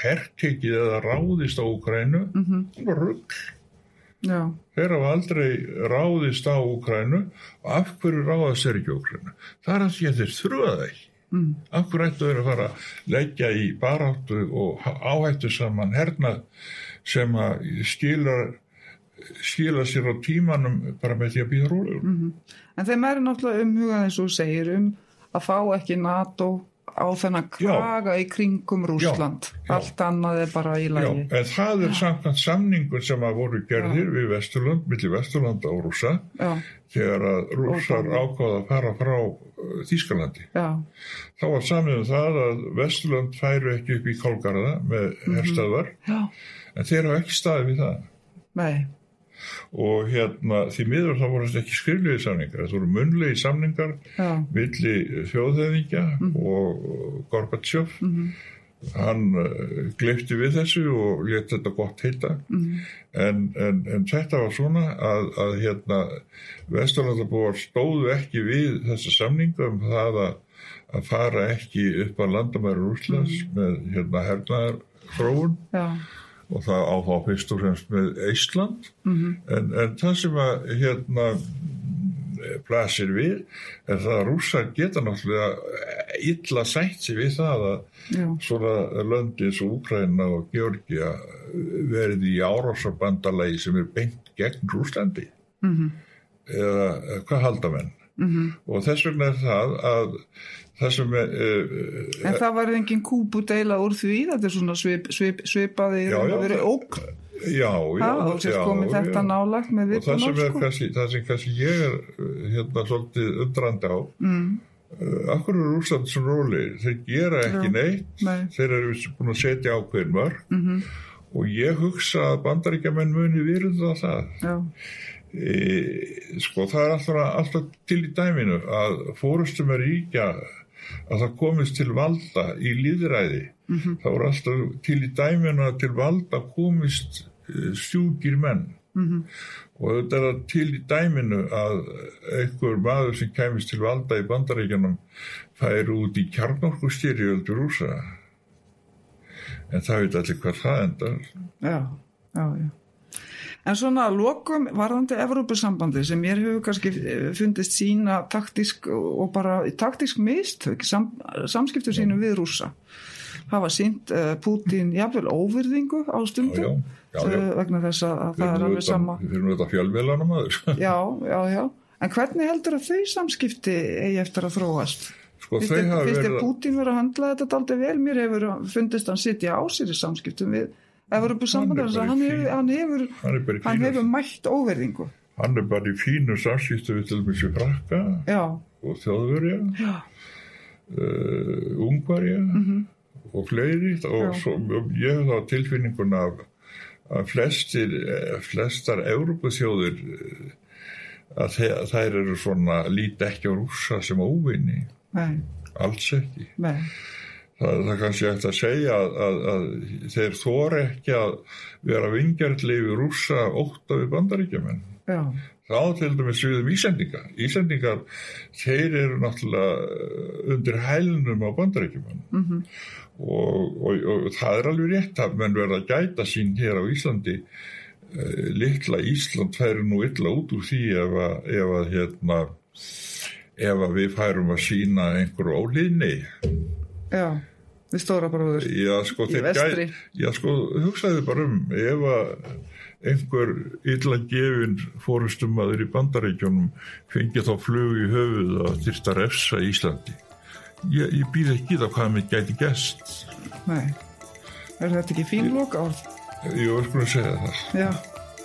hertekið eða ráðist á Úkrænu mhm, það var rugg þeir hafa aldrei ráðist á Úkrænu og af hverju ráðast þeir ekki á Úkrænu það er að því að þeir það ekki. Mm, af hverju ættu þeir að fara að leggja í baráttu og áhættu saman hernað sem að skila skila sér á tímanum bara með því að býða rólegur? Mhm. En þeim er náttúrulega umhugað eins og segir um að fá ekki NATO á þennan kraga í kringum Rúsland. já. Allt annað er bara í Já, lagi. en það er samkvæmt samningur sem að voru gerðir við Vesturlund, millir Vesturlanda og Rússa Já, þegar að rússar Og- ákvaða að fara frá uh, Þýskalandi. já, Þá var samið um það að Vesturland færu ekki upp í Kolgarða með herstöðvar. Já, en þeir hafa ekki staðið við það. nei, Og hérna því miður þá voru þetta ekki skriflegi samningar, þetta voru munlegi samningar já, milli þjóðheðingja og Gorbachev. mhm, Hann uh, gleifti við þessu og let þetta gott heita. mhm, En, en, en þetta var svona að, að hérna Vesturlandabúar stóðu ekki við þessa samninga um það að, að fara ekki upp að landamæri Rúslands með hérna hernaðar þróun já, og það á þá fyrst og fremst með Ísland mhm, en, en það sem að hérna blasir við er það að rússar geta náttúrulega illa sætt sig við það að já, svona löndi eins og Úkraina og Georgia verið í árásarbandalagi sem er beint gegn Rúslandi mhm, eða eða hvað halda menn mhm. og þess vegna er það að það sem er uh, En það var engin kúpu deila úr því, þetta er svona svip, svip, svipaði, Já, já. verið ók, já, já, það var sér já, komið þetta nálagt með og það sem er sko. kannski, það sem kannski ég er uh, hérna svolítið undrandi á Mm, uh, akkur eru Rúsland sem róli þeir gera ekki neitt. nei, þeir eru búin að setja ákveðin mörg mhm, og ég hugsa að bandaríkjamenn muni virða það. Já, e, sko það er alltaf, alltaf til í dæminu að fórustum er ríkja að það komist til valda í líðræði mhm, þá er alltaf til í dæminu að til valda komist e, sjúkir menn. Mhm, og þetta er það til í dæminu að einhver maður sem kæmist til valda í bandaríkjanum fær út í kjarnorku styrjöldur rúsa en það veit allir hvað það endar. Já, já, já. En svona lokum varðandi Evrópusambandi sem mér hefur kannski eh, fundist sína taktísk og bara taktísk mistök sam, samskiptu sínum við rúsa. hafa sínt uh, Pútín jafnvel óvirðingu á stundum Já, já, já, uh, vegna þess að, að það er alveg sama Við erum þetta fjölmiðlanum aður. Já, já, já En hvernig heldur að þau samskipti eigi eftir að þróast? Sko verið að... Pútín verið að handla þetta aldrei vel? Mér hefur fundist hann sitja á sér í samskiptum við Evropasambandar Hann hann, hann hefur, Hann hefur mætt óverðingu. hann er bara í fínu samskiptu við til dæmis í Frakka Já, og Þjóðverja, uh, Ungverja og fleiri. Og svo, ég hef þá tilfinninguna að, að flestir, eh, flestar Európaþjóðir eh, að þær eru svona líti ekki á rússa sem óvinni, nei, alls ekki. nei, Það, það kannski eftir að segja að, að, að þeir þóra ekki að vera vingjartli við rússa ótta við bandaríkjumenn. Þá til dæmis við um Ísendinga. Ísendingar, þeir eru náttúrulega undir hælnum á bandaríkjumenn. mhm, Og, og, og það er alveg rétt að menn verða að gæta sín hér á Íslandi. Eh, Litla Ísland færi nú illa út úr því ef að, ef að, hérna, ef að við færum að sína einhverju óliðni. já, við stóra bróður. Já, sko, Í vestri. já, sko, hugsaðu bara um ef að einhver illa gefin fórustumadur í bandaríkjónum fengi þá flug í höfuð að þyrsta refsa í Íslandi. Ég, ég býð ekki það hvað mér gæti gæst. Nei, er þetta ekki fín loka orð? Ég var sko að segja það. Já,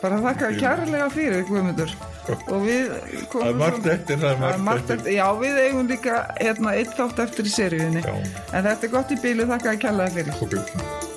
bara þakka kærlega fyrir Guðmundur. Og við er margt eftir, það er margt eftir. já við eigum líka hérna eitt þátt eftir í seríunni. En þetta er gott í bílu, þakka að kærlega fyrir.